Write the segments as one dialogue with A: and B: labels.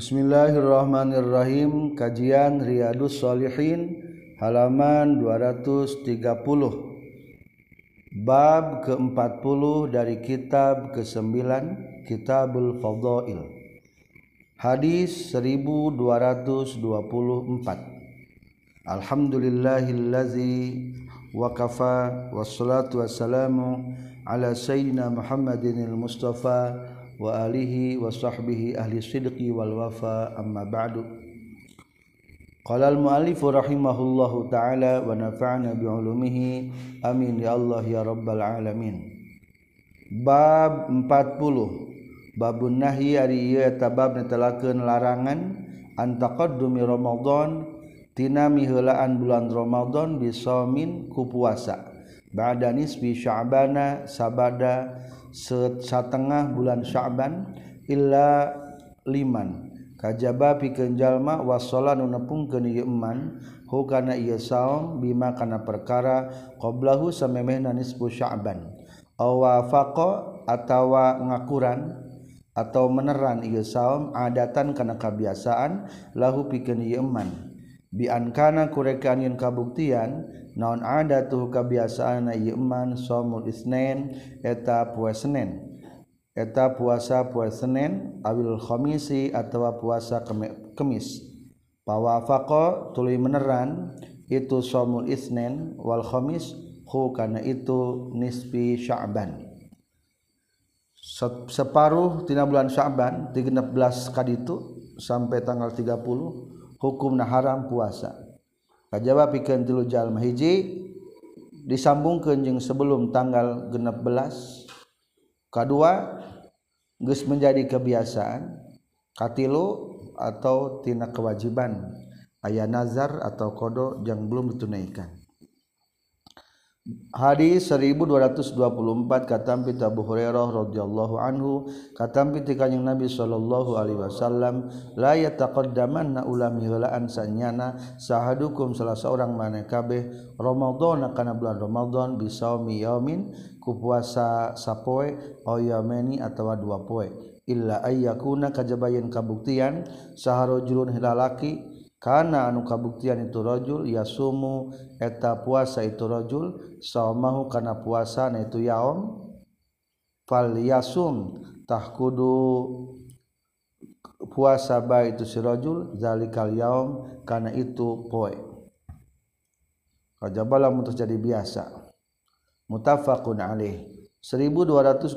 A: Bismillahirrahmanirrahim. Kajian Riyadus Solihin halaman 230 Bab ke-40 dari kitab ke-9 Kitabul Fadhail. Hadis 1224 Alhamdulillahillazi wa kafa wassalatu wassalamu ala sayyidina Muhammadinil Mustafa wa alihi wa sahbihi ahli sidqi wal wafa amma ba'du. Qala al muallif rahimahullahu taala wa nafa'na bi ulumihi amin ya Allah ya rabbal alamin. Bab 40 babun nahyi ari ieu eta bab netelakeun larangan antaqaddumi ramadan tina miheulaan bulan ramadan bisomin ku puasa. Ba'da nisbi sya'bana sabada setengah bulan Sya'ban illa liman. Kajaba pikeun jalma wasala nu nepungkeun ieu iman hu kana ieu saum bima kana perkara qablahu samemehna nisfu sya'ban. Aw wafaqa atawa ngakuran atau meneran ieu saum adatan kana kabiasaan lahu pikeun ieu iman biankana kurekaan yin kabuktian naon ada tuh kebiasaan na iman somul isnen eta puasa senen eta puasa puasa senen awil komisi atau puasa kemis. Pawafaqo tuli meneran itu somul isnen wal komis hu karena itu nisfi sya'ban. Separuh tina bulan sya'ban 13 kaditu sampai tanggal 30 hukumna haram puasa. Kajjawab pikeun tilu jalma hiji disambungkeun jeung sebelum tanggal 16 kedua geus menjadi kebiasaan katilu atau tina kewajiban. Ayah nazar atau kodo yang belum ditunaikan. Hadis 1224 kata pita Abu Hurairah radhiyallahu anhu katam pita kanjeng Nabi sallallahu alaihi wasallam la yataqaddamanna ulami helaan sanyana sahadukum salah seorang maneh kabeh Ramadan kana bulan Ramadan bisaumi yaumin ku puasa sapoe au yameni atawa dua poe illa ayyakuna kajabayan kabuktian saharojulun hilalaki karena anu kabuktian itu rojul ya sumu eta puasa itu rojul saumahu karena puasa na itu yaom fal yasum tah kudu puasa ba itu si rojul zalikal yaum karena itu poe. Kajabala mutus jadi biasa. Mutafaqun alaih. 1225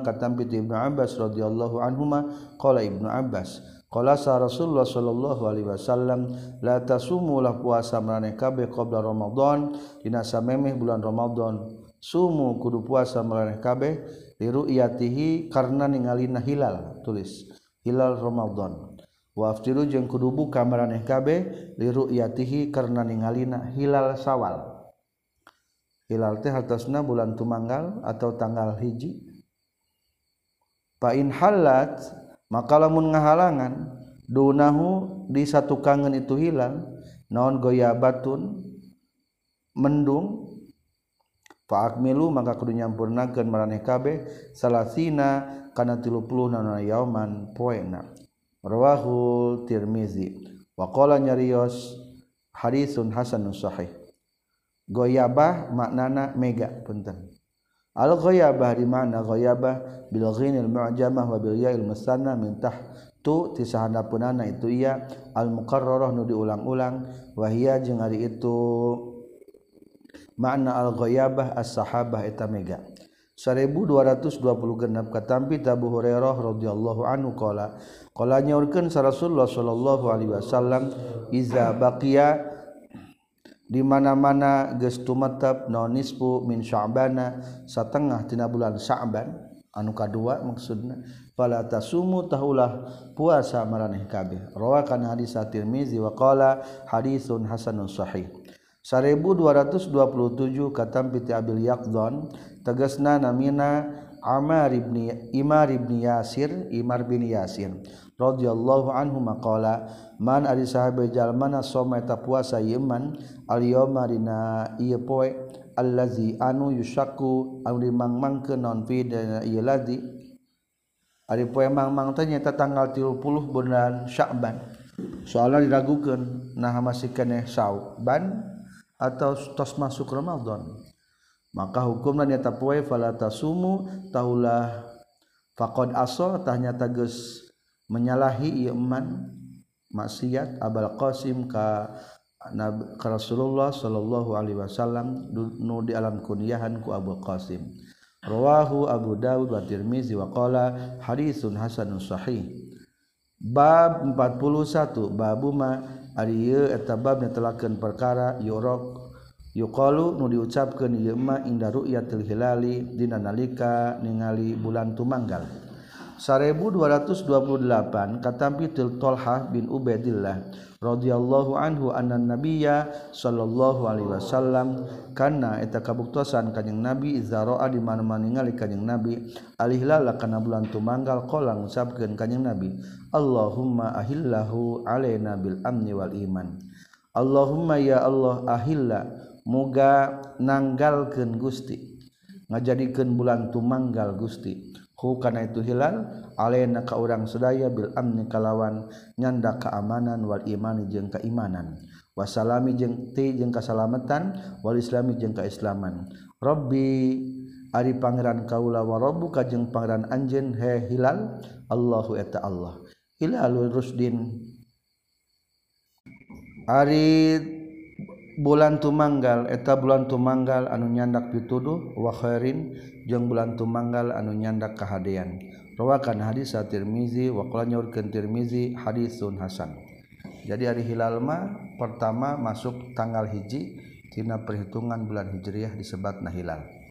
A: katampi Ibnu Abbas radhiyallahu anhuma qala Ibnu Abbas Qala sa Rasulullah sallallahu alaihi wasallam la tasumu la puasa marane kabeh qabla Ramadan dina samemeh bulan Ramadan. Sumu kudu puasa marane kabeh li ru'yatihi karena ningalina hilal tulis hilal Ramadan. Wa aftiru jeung kudu buka marane kabeh li ru'yatihi karena ningalina hilal Sawal. Hilal teh hartosna bulan Tumanggal atau tanggal hiji. Fa in halat maka lamun ngahalangan dunahu di satu kangen itu hilang naon goyabatun mendung milu maka kudu nyampurnakeun maraneh kabeh salasina kana 30 nana yauman poena. Rawahu tirmizi. Wa qala nyarios hadisun hasanun sahih. Goyabah maknana mega punten. Al ghoyabah di mana ghoyabah bil ghinil mu'jamah wa bil ya'il musanna min tahtu ti sahandapeunana itu ia al muqarrarah nu diulang-ulang wa hiya jeung ari itu. Makna al ghoyabah as sahabah eta mega 1226 katampi Abu Hurairah radhiyallahu anhu qala qala nyaurkeun Rasulullah sallallahu alaihi wasallam iza baqiya mana-mana gestumetp nonispu min Syabana setengahtina bulan Sa'ban anuka dua maksudnya pala sumu tahulah puasa meraneh kabeh. Rawakan hadis at-Tirmizi wa qala hadisun hasanun sahih. 1227 katam piti Abil Yaqdon tegasna namina Amar ibni Imar ibni Yasir Imar bin Yasir radhiyallahu anhu maqala man ari sahabe jalmana soma eta puasa yeman al yauma dina ieu poe allazi anu yusaku anu dimangmangkeun non fi dina ieu ladzi. Ari poe mangmang teh nyaeta tanggal 30 bulan Sya'ban soalna diragukeun nah masih keneh Sya'ban atau tos masuk Ramadan. Maka hukumna nyata poe fala tasumu taulah faqad asal tah nyata geus menyalahi iman maksiat Abal Qasim ka ke Rasulullah sallallahu Alaihi Wasallam nu di alam kunyahan ku Abu Qasim. Rawahu Abu Dawud wa Tirmizi wa qala haditsun hasanun sahih. Bab 41 babu ma ari ieu eta bab netelakeun perkara yurok yuqalu nu diucapkeun ieu ma inda ru'yatil hilali dina nalika ningali bulan tumanggal. 1228 katampitul Tolha bin Ubaidillah radhiyallahu anhu anna nabiyya sallallahu alaihi wasallam kana eta kabuktosan kanjing nabi izara'a di mana-mana ningali kanjing nabi alihlala kana bulan tumanggal qala ngucapkeun kanjing nabi Allahumma ahillahu alaina bil amni wal iman. Allahumma ya Allah ahilla muga nanggalkeun Gusti ngajadikeun bulan tumanggal Gusti. hu kana itu hilal alena ka urang sedaya bil amni kalawan nyanda keamanan wal imani jeung keimanan. Wasalami jeung ti jeung kasalamatan wal islami jeung kaislaman rabbi ari pangeran kaula wa rabbuka jeung pangeran anjeun he hilal Allahu eta Allah. Hilalul rusdin ari bulan tumanggal eta bulan tumanggal anu nyandak pituduh khairin jeung bulan tumanggal anu nyandak kehaan rawakan hadis Tirmizi walanyaurkan Tirmizi hadisun Hasan. Jadi hari Hilalma pertama masuk tanggal hiji tina perhitungan bulan Hijriah disebat Nahilal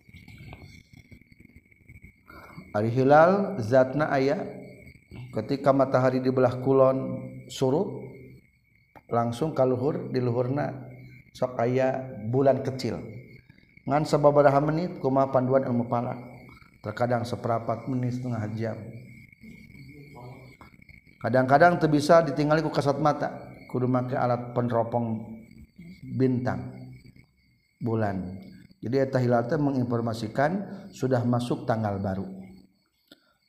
A: hari Hilal zatna ayah ketika matahari dibelah kulon surup langsung kalluhur di luhurna sok aya bulan kecil. Ngan sababaraha menit kuma panduan ilmu palak? Terkadang seperapat menit setengah jam. Kadang-kadang tuh bisa ditinggali ku kasat mata. Kudu make alat peneropong bintang bulan. Jadi eta hilal menginformasikan sudah masuk tanggal baru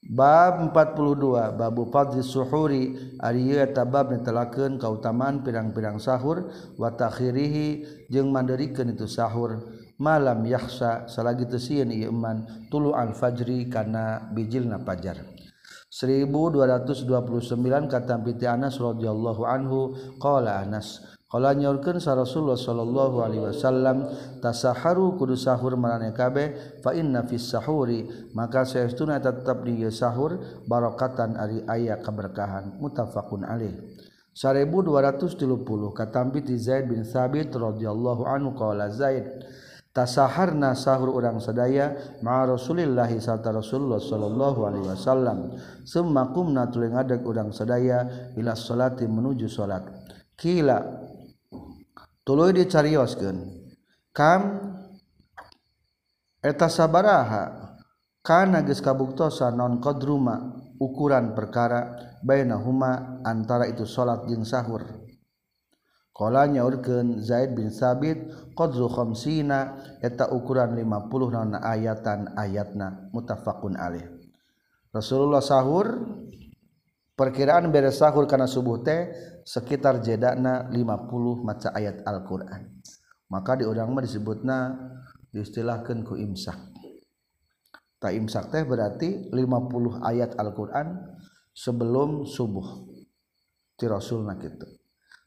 A: bab 42 babu Fadli Suhuri ari ieu eta bab netelakeun kautamaan pirang-pirang sahur wa takhirihi jeung mandirikan itu sahur. Malam yahsa salagi teu sieun ieu iman tulu al fajri kana bijilna fajar. 1229 kata piti Anas radhiyallahu anhu qala Anas Kala nyorkeun sa Rasulullah sallallahu alaihi wasallam tasaharu kudu sahur marane kabeh fa inna fis sahuri. Maka saestuna tetep di sahur barokatan ari aya keberkahan. Muttafaqun alaih. 1230 katampi di Zaid bin Sabit radhiyallahu anhu qala Zaid tasaharna sahur urang sadaya ma Rasulillah sarta Rasulullah sallallahu alaihi wasallam. Summa qumna tuluy ngadeg urang sadaya ila salati menuju salat. Kila tuluy dicarioskeun. Kam eta sabaraha kana geus kabuktosa non qadruma ukuran perkara bainahuma antara itu salat jeung sahur. Kala nyaurkeun Zaid bin Sabit qadru khamsina eta ukuran 50 naon ayatan ayatna muttafaqun alaih. Rasulullah sahur perkiraan beres sahur karena subuh teh sekitar jedana 50 maca ayat Al-Quran. Maka di orang mah disebutna diistilahkan ku imsak. Tak imsak teh berarti 50 ayat Al-Quran sebelum subuh ti Rasulna gitu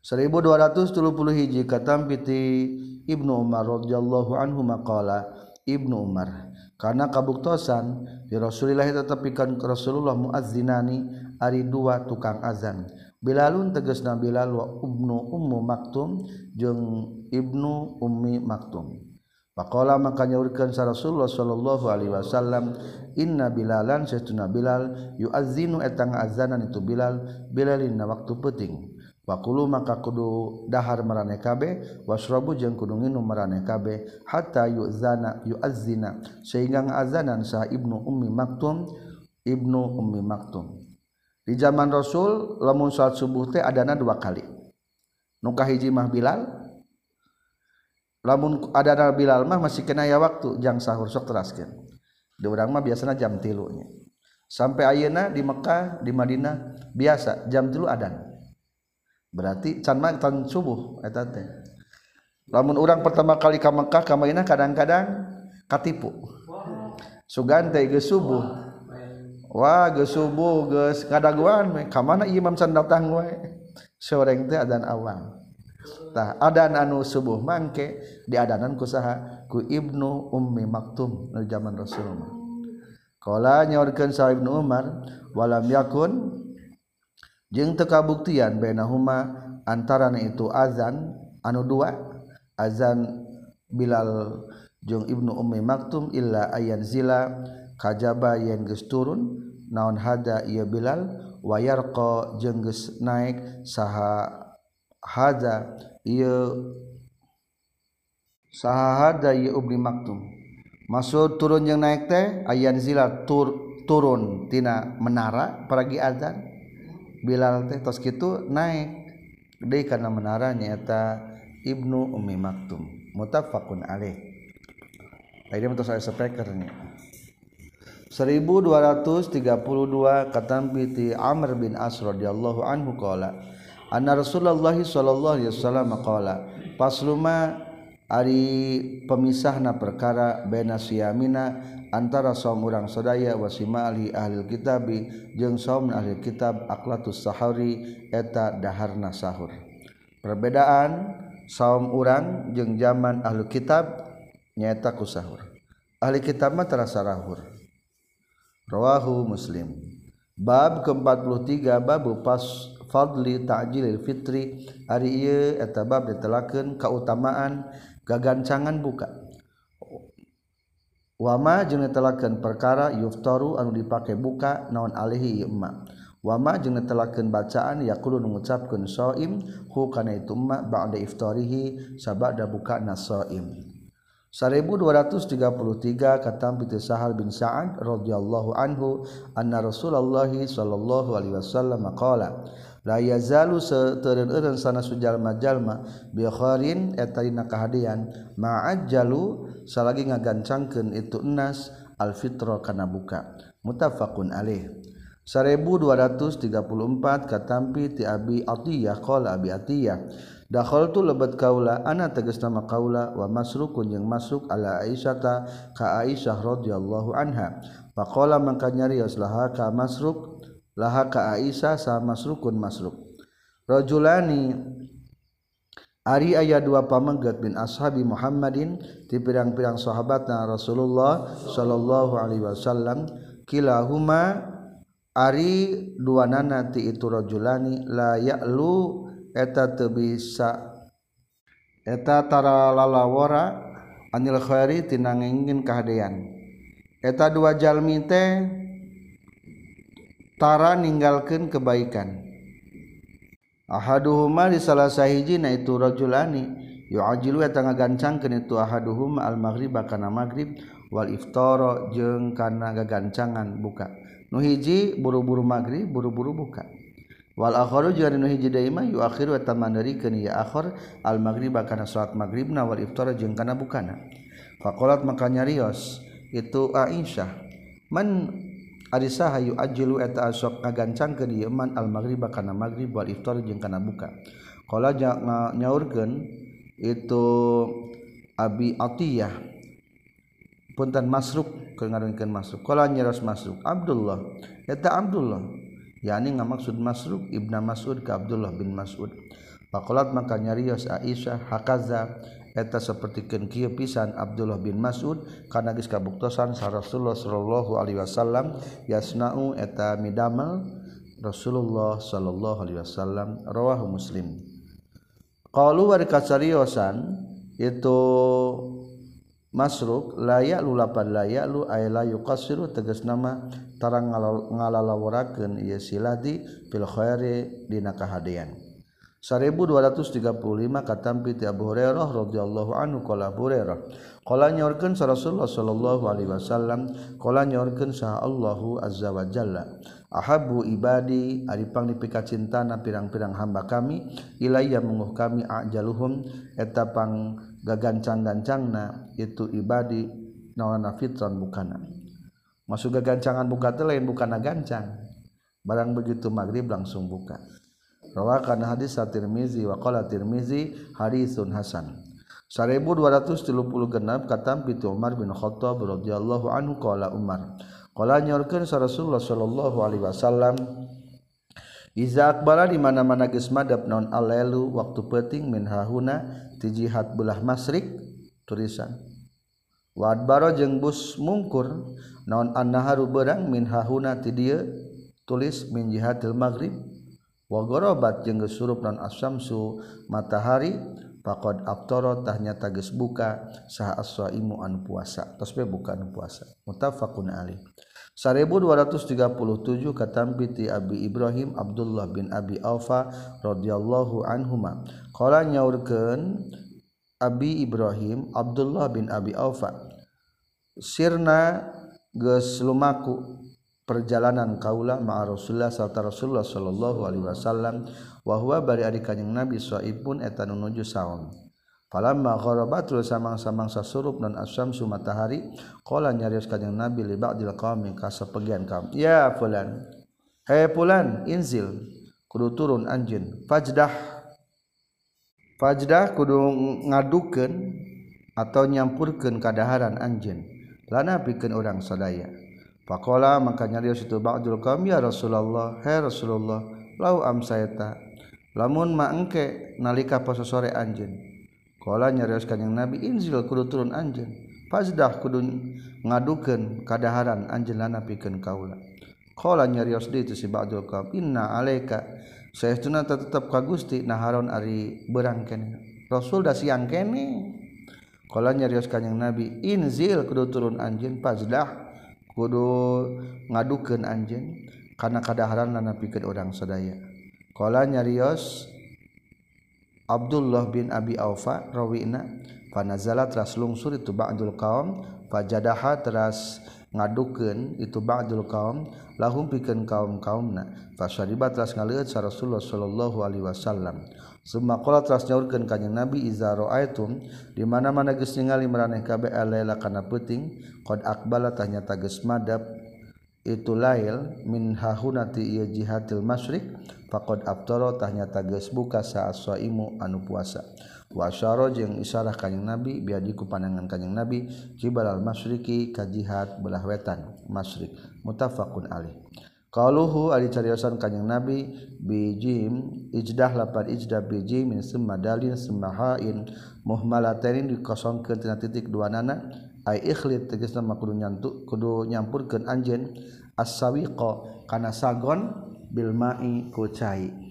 A: 1270 hiji katam piti Ibnu Umar radhiyallahu anhu maqala Ibnu Umar karena kabuktosan di Rasulillah tetap ikan Rasulullah muazzinani ari dua tukang azan. Bilalun teges na Bilal wa Ibnu Ummu Maktum jeung Ibnu Ummi Maktum. Pakola maka nyaurkeun sa Rasulullah sallallahu alaihi wasallam inna bilalan satuna bilal yuazzinu etang azanan itu bilal bilalin na waktu penting Pakulu maka kudu dahar marane kabeh wasrabu jeung kudu nginum marane kabeh hatta yuzana yuazzina. Sehingga ngazanan sah Ibnu Ummi Maktum Ibnu Ummi Maktum. di zaman Rasul lamun salat subuh teh adana dua kali. Nukah hiji mah Bilal lamun adana Bilal mah masih kena ya waktu jang sahur sok teraskan di orang mah biasanya jam tilunya sampai ayeuna di Mekah di Madinah biasa jam tilu adan berarti can mah tan subuh eta teh. Lamun orang pertama kali ke Mekah ka Madinah kadang-kadang katipu. Sugante geus subuh. Wah subuh geus ngadaguan we ka mana imam can datang we. Soreng teh adzan awal. Tah adzan anu subuh mangke diadanan ku saha ku Ibnu Ummi Maktum nu zaman Rasulullah. Kala nyaurkeun sa Ibnu Umar walam yakun jeung teu kabuktian bainahuma antarana itu azan anu dua azan Bilal jeung Ibnu Ummi Maktum illa ayan zila kajaba yen geus turun naon hada ieu Bilal? Wayarqa jeung geus naik saha hada ieu saha hada ieu Ummi Maktum. Masuk turun yang naik teh ayan zila tur turun tina menara pergi azan. Bilal teh tos kitu naik deui kana menara nyaeta Ibnu Ummi Maktum. Muttafaqun alaih. Ini untuk saya speakernya 1232 katampiti Amr bin As radhiyallahu anhu qala anna Rasulullah sallallahu alaihi wasallam qala pasluma ari pemisahna perkara baina siyamina antara saum urang sadaya wasima ahli ahli kitabi jeung saum ahli kitab aqlatus sahari eta daharna sahur. Perbedaan saum urang jeung zaman ahli kitab nyaeta ku sahur. Ahli kitab mah terasa sahur rawahu muslim. Bab ke-43 babu pas fadli ta'jilil fitri. Ari ieu eta bab ditelakeun kautamaan gagancangan buka. Wama jeung ditelakeun perkara yuftaru anu dipake buka naon alihi emma. Wama jeung ditelakeun bacaan yaqulu ngucapkeun shaim hu kana itu emma ba'da iftarihi sabada buka nasaim 1233 kata piti Sahal bin Sa'ad radhiyallahu anhu anna Rasulullah sallallahu alaihi wasallam qala la yazalu sateureun sana sujalma-jalma bi khairin eta dina kahadean ma'ajjalu salagi ngagancangkeun itu enas al fitra kana buka muttafaqun alaih. 1234 katampi ti Abi Atiyah qala Abi Atiyah Dakhol tu lebet kaula ana tegas nama kaula wa masrukun yang masruk ala Aisyata ka Aisyah radhiyallahu anha. Faqala mangka nyarios laha ka masruk laha ka Aisyah sa masrukun masruk. Rajulani Ari ayat dua pamenggat bin ashabi Muhammadin ti pirang-pirang sahabatna Rasulullah sallallahu alaihi wasallam kilahuma ari dua nana ti itu rajulani la ya'lu eta teu bisa. Etatara lalawara anil Khairi tinangingin kahadean eta dua jalmi teh tara ninggalkeun kebaikan. Ahaduhuma di salah sahiji na itu rajulani yu'ajilu eta ngagancangkeun itu ahaduhuma al maghrib kana maghrib wal iftara jeung kana gagancangan buka. Nu hiji buru-buru maghrib buru-buru buka. Walakhoru hiji yuakhiru tamanerikan ya akhir al maghrib kana salat maghribna wal iftar jeung kana bukana. faqalat maka nyarios itu Aisyah man ari saha yuajilu eta asok ngagancangkeun ieu man al maghrib kana maghrib wal iftar jeung kana buka. Qala nyaurkeun itu Abi Atiyah punten masruk keur masruk. Qala nyaros masruk Abdullah eta Abdullah yakni ngamaksud Masruk Ibnu Mas'ud ke Abdullah bin Mas'ud. Pakolat maka nyarios Aisyah hakaza eta sapertikeun kieu pisan Abdullah bin Mas'ud kana geus kabuktosan sa Rasulullah sallallahu alaihi wasallam yasnau eta midamel Rasulullah sallallahu alaihi wasallam rawahu Muslim. Qalu wa kasariosan itu masruk layak lulapan layak lu ay la yuqassiru tegas nama tarang ngalalawarakeun ieu siladi fil khairi dina kahadean 1235 katampi ti Abu Hurairah radhiyallahu anhu qala Abu Hurairah. Qala nyorkeun sa Rasulullah sallallahu alaihi wasallam qala nyorkeun sa Allahu azza wa jalla. Ahabbu ibadi ari pangdipika cintana pirang-pirang hamba kami ilayya munguh kami ajaluhum eta pang gagancan gancangna itu ibadi nawana fitran bukana. Masuk ke gancangan buka lain bukan gancang. Barang begitu maghrib langsung buka. Rawakan hadis at-Tirmizi wa qala Tirmizi hadisun hasan. 1230 genap kata pitu Umar bin Khattab radhiyallahu anhu qala Umar. Qala nyorkeun Rasulullah sallallahu alaihi wasallam Iza akbala di mana-mana geus naon alelu waktu peting min hahuna tijihad belah masrik tulisan wadbaro jeung bus mungkur naon annaharu berang min hahuna ti dieu tulis min jihatil maghrib. Wa gorobat jeung gesurup non asyamsu matahari faqad aftara tahnya tages buka sah as-saimu anu puasa. Tos buka anu puasa. Muttafaqun alaih. 1237 katampi ti Abi Ibrahim Abdullah bin Abi Alfa radhiyallahu anhuma. Qala nyaurkeun Abi Ibrahim Abdullah bin Abi Alfa sirna geus lumaku perjalanan kaula ma Rasulullah sarta Rasulullah sallallahu alaihi wasallam wa huwa bari ari kanjing Nabi saipun eta nuju saum Falamma gharabatul samang-samang sasurup dan asyamsu matahari qala nyarios kanjing Nabi li ba'dil qaumi ka sapegian kaum ya fulan hey fulan inzil kudu turun anjeun fajdah fajdah kudu ngadukeun atau nyampurkeun kadaharan anjeun lana pikeun urang sadaya. Faqala maka nyarios itu ba'dul qaum ya Rasulullah he Rasulullah lau amsayta lamun ma engke nalika poso sore Kala nyarios yang Nabi inzil kudu turun anjeun. Fazdah kudu ngadukan kadaharan anjeun lana pikeun kaula. Kala nyarios di itu si Ba'dul Qaum inna alaika saestuna tetep kagusti naharon ari berang kene. Rasul dah siang kene. Kala nyarios yang Nabi inzil kudu turun anjeun fazdah kudu ngadukan anjen karena kadaharan lana pikeun orang sedaya Kala nyarios Abdullah bin Abi Aufa rawina panazala teras lungsur itu ba'dul kaum fajadaha teras ngadukeun itu ba'dul kaum lahum pikeun kaum-kaumna. Fasyariba teras ngaleut sa Rasulullah sallallahu alaihi wasallam. Summa qala teras nyaurkeun ka Nabi iza ra'aitum di mana-mana geus ningali maraneh kabeh alaila kana peuting qad aqbala tanya nyata geus madab itu lail min hahunati ieu jihatil masyriq faqad aftara tahnya tages buka saat saimu anu puasa. Wa asyara jeung isarah kanjing nabi biadi ku pandangan kanjing nabi jibal al masyriqi ka jihad belah wetan masyriq muttafaqun alaih. Qaluhu ali cariosan kanjing nabi bijim ijdah lapan ijdah bijim min summa dalin summa hain. Muhmalatain dikosongkeun tina titik dua nana ay ikhlit tegesna mah kudu nyantu kudu nyampurkeun anjeun as-sawiqa kana sagon bilmai kucai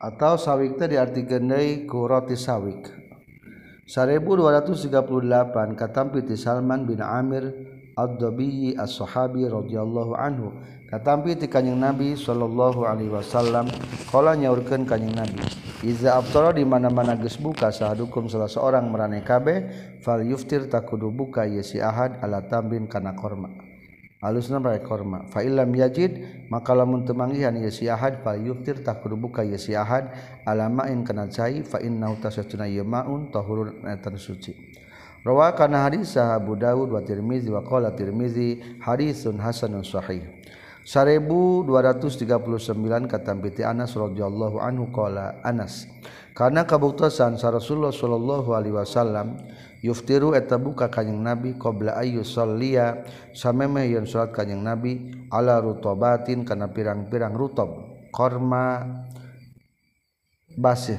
A: atau sawik teh diartikeun deui ku roti sawik. 1238 katampi ti Salman bin Amir ad-dabi as-sahabi radhiyallahu anhu. Katampi ti kanjing nabi sallallahu alaihi wasallam qala nyaurkeun kanjing nabi. Iza aftara di mana-mana geus buka sahadukum salah seorang marane kabeh fal yuftir takudu buka yasi ahad ala tambin kana korma. Alusna bae korma. Fa illam yajid maka lamun teu manggihan yasi ahad fal yuftir takudu buka yasi ahad ala ma'in kana cai fa innahu tasatuna yamaun tahurun etan suci. Rawa kana hadis Abu Dawud wa Tirmizi wa qala Tirmizi hadisun hasanun sahih. 1239 kata piti Anas radhiyallahu anhu qala Anas karena kabuktasan sa Rasulullah sallallahu alaihi wasallam yuftiru eta buka kanjing Nabi qabla ayyu sallia samemeh yen salat kanjing Nabi ala rutobatin kana pirang-pirang rutob korma basih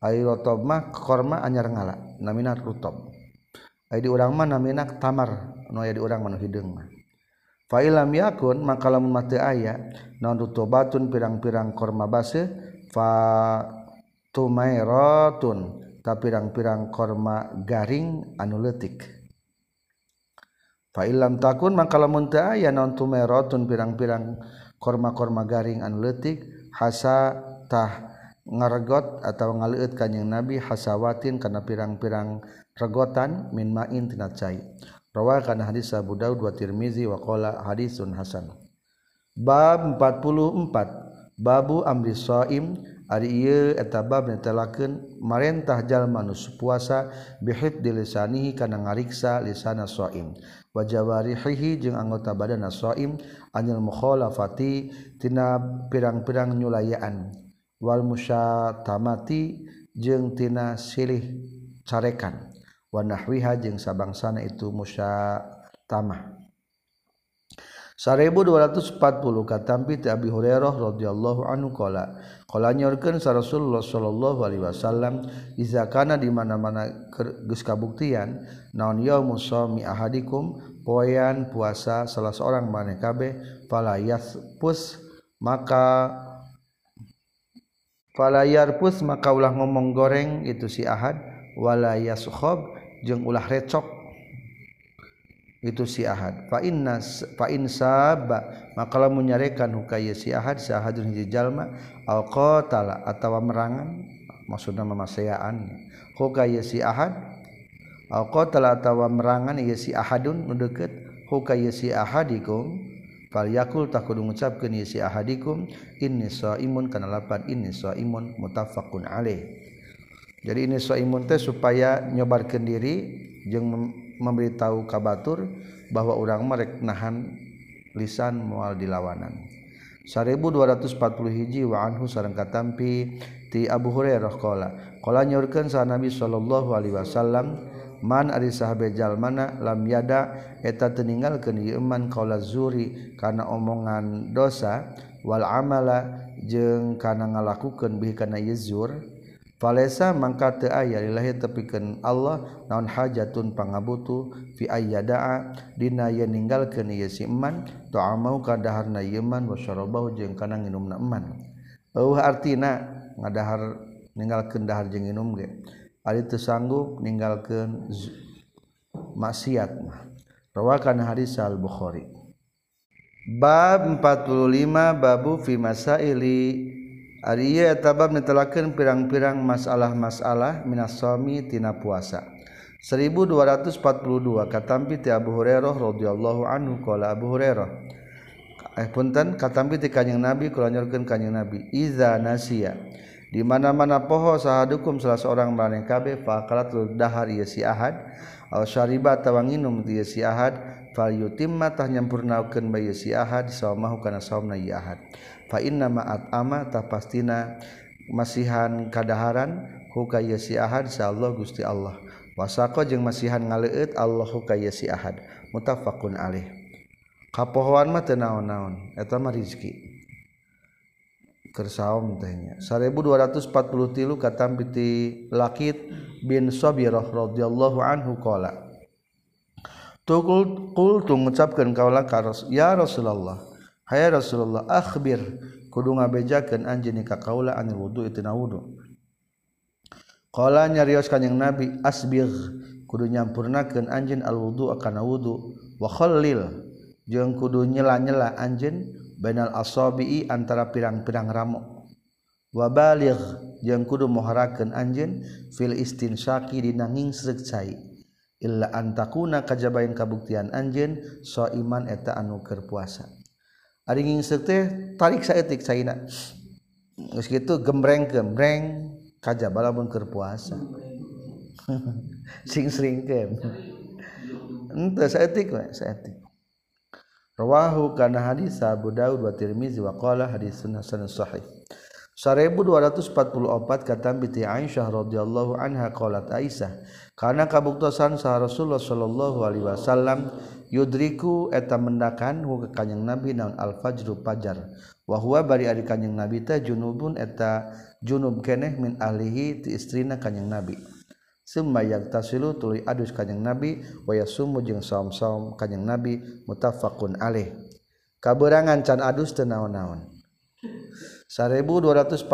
A: ai rutob mah korma anyar ngala namina rutob di orang mana minak tamar no di orang manu hideung mah. Fa ilam yakun maka lamun mati aya naon rutubatun pirang-pirang korma base fa tumairatun ta pirang-pirang korma garing anu leutik. Fa ilam takun maka lamun teu aya naon tumairatun pirang-pirang korma-korma garing anu leutik hasa tah ngaregot atau ngaliut kanyeng nabi hasawatin karena pirang-pirang regotan min ma'in tina cai. Rawa kana hadis Abu Daud wa Tirmizi wa qala hadisun hasan. Bab 44 babu amri shaim ari ieu eta bab netelakeun marentah jalma nu puasa bihid dilisanihi kana ngariksa lisana shaim. Wa jawarihihi jeung anggota badanna shaim anil mukhalafati tina pirang-pirang nyulayaan. wal musyatamati jeung tina silih carekan. Wa nahwiha jeung sabangsana itu musyatamah. 1240 katampi ti Abi Hurairah radhiyallahu anhu qala qala nyorkeun sa Rasulullah sallallahu alaihi wasallam iza kana di mana-mana geus kabuktian naon yaumus shaumi ahadikum? Poean puasa salah seorang maneh kabeh fala pus maka fala yarpus maka ulah ngomong goreng itu si ahad. Wala yaskhab jeung ulah recok. Itu si ahad. Fa inna fa in maka lamun nyarekan hukaya si ahad si ahadun hiji jalma al qatala atawa merangan maksudna mamaseaan hukaya si ahad al qatala atawa merangan ieu si ahadun nu deukeut hukaya si ahadikum falyakul tak kudu ngucapkeun ieu si ahadikum inni shaimun kana lapan inni shaimun muttafaqun alaih. Jadi ini shaimun teh supaya nyobarkeun diri jeung memberitahu kabatur bahwa orang merek nahan lisan mual dilawanan 1240 hiji wa anhu sareng katampi ti Abu Hurairah qala qala nyorkeun sa Nabi sallallahu alaihi wasallam man ari sahabe jalmana lam yada eta teningal ieu iman qaula zuri kana omongan dosa wal amala jeung kana ngalakukeun bih kana yezur falesa mangka teu aya lillahi tepikeun Allah naon hajatun pangabutu fi ayyada'a dina yeun ninggalkeun ieu si iman ta'amau kadaharna iman wa syarabau jeung kana nginumna iman eueuh artina ngadahar ninggalkeun dahar jeung nginum ge. Ari teu sanggup ninggalkeun maksiat mah. Rawakan hadis Al-Bukhari. Bab 45 babu fi masaili Ari eta bab netelakeun pirang-pirang masalah-masalah minas tina puasa. 1242 katampi ti Abu Hurairah radhiyallahu anhu qala Abu Hurairah eh punten katampi ti kanjing Nabi kula nyorkeun kanjing Nabi iza nasia di mana-mana poho sahadukum salah seorang maraneh kabeh faqalat dahar ya si Ahad. Al syariba tawanginum ieu si Ahad. Fal yutimma tah nyampurnakeun bae si Ahad. Saumahu kana saumna ya Ahad. Fa inna ma'at ama tah pastina masihan kadaharan huka ya si Ahad sa Allah Gusti Allah. Wasako jeung masihan ngaleueut Allah huka ya si Ahad. Muttafaqun alaih. Kapohoan mah teu naon-naon eta mah rezeki kersaom tehnya 1240 tilu kata piti lakit bin Sabirah radhiyallahu anhu qala. Tukul kul tu ngucapkeun kaula ka ya Rasulullah. Hai Rasulullah akhbir. Kudu ngabejakeun anjeun ka kaula anil wudu tina wudu. Qala nyarios kanjing Nabi asbigh kudu nyampurnakeun anjeun al wudu kana wudu. Wa khallil. Jeung kudu nyela-nyela anjeun bainal asabi'i antara pirang-pirang ramo wa baligh jeung kudu muharakeun anjeun fil istinsyaqi dina ngingsrek cai. Illa antakuna kajabain kabuktian anjeun iman eta anu keur puasa. Ari ngingsrek teh tarik saeutik caina. Geus kitu gembreng gembreng kajaba lamun keur puasa. Sing sringkeun henteu saeutik we saeutik. Rawahu kana hadis Abu Daud wa Tirmizi wa qala hadisun hasan sahih. 1244 kata binti Aisyah radhiyallahu anha qalat Aisyah karena kabuktosan sah Rasulullah sallallahu alaihi wasallam yudriku eta mendakan hu ka kanjing Nabi naon al fajru fajar wa huwa bari ari kanjing Nabi teh junubun eta junub keneh min ahlihi ti istrina kanjing Nabi summa tasilu tuluy adus kanjing nabi wa yasumu jeung saum-saum kanjing nabi mutafaqun alaih. Kaberangan can adus teu naon-naon. 1245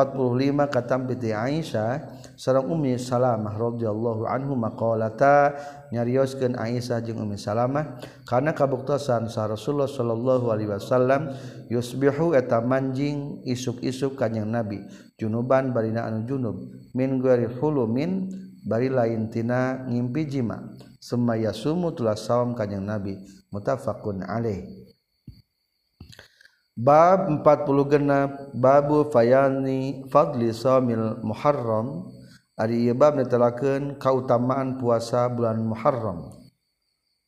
A: katam piti Aisyah sareng Ummi Salamah radhiyallahu anhu maqalata nyarioskeun Aisyah jeung Ummi Salamah kana kabuktosan sa Rasulullah sallallahu alaihi wasallam yusbihu eta manjing isuk-isuk kanjing Nabi junuban barina anu junub min ghairi hulumin bari lain tina ngimpi jima. Semaya sumu tulah saum kanjing nabi mutafaqun alaih. Bab 40 genap babu fayani fadli saumil muharram. Ari ieu bab netelakeun kautamaan puasa bulan muharram.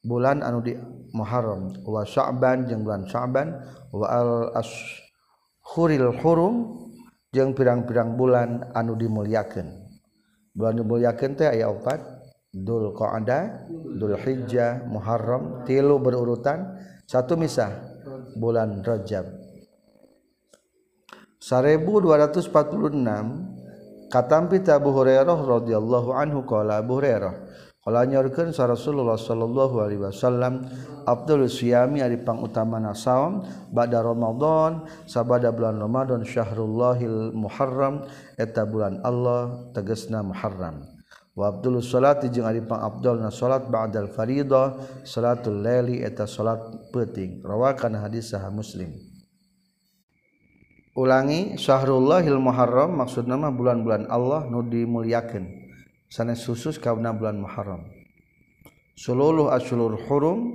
A: Bulan anu di muharram wa sya'ban jeung bulan sya'ban wa al ashuril hurum jeung pirang-pirang bulan anu dimuliakeun. bulan dimuliakeun teh aya opat Dul Qa'dah, Dul Hijjah, Muharram, tilu berurutan, satu misah bulan Rajab. 1246 katampi Abu Hurairah radhiyallahu anhu qala Abu Hurairah Kalau nyorkeun sa Rasulullah sallallahu alaihi wasallam Abdul Siyami ari pangutamana saum ba'da Ramadan sabada bulan Ramadan syahrullahil Muharram eta bulan Allah tegasna Muharram. Wa Abdul salati jeung ari pang Abdulna salat ba'dal faridah salatul laili eta salat peuting. Rawakan hadis sahih Muslim. Ulangi syahrullahil Muharram maksud nama bulan-bulan Allah nu dimuliakeun. sanes khusus kauna bulan Muharram. Seluruh asyulur hurum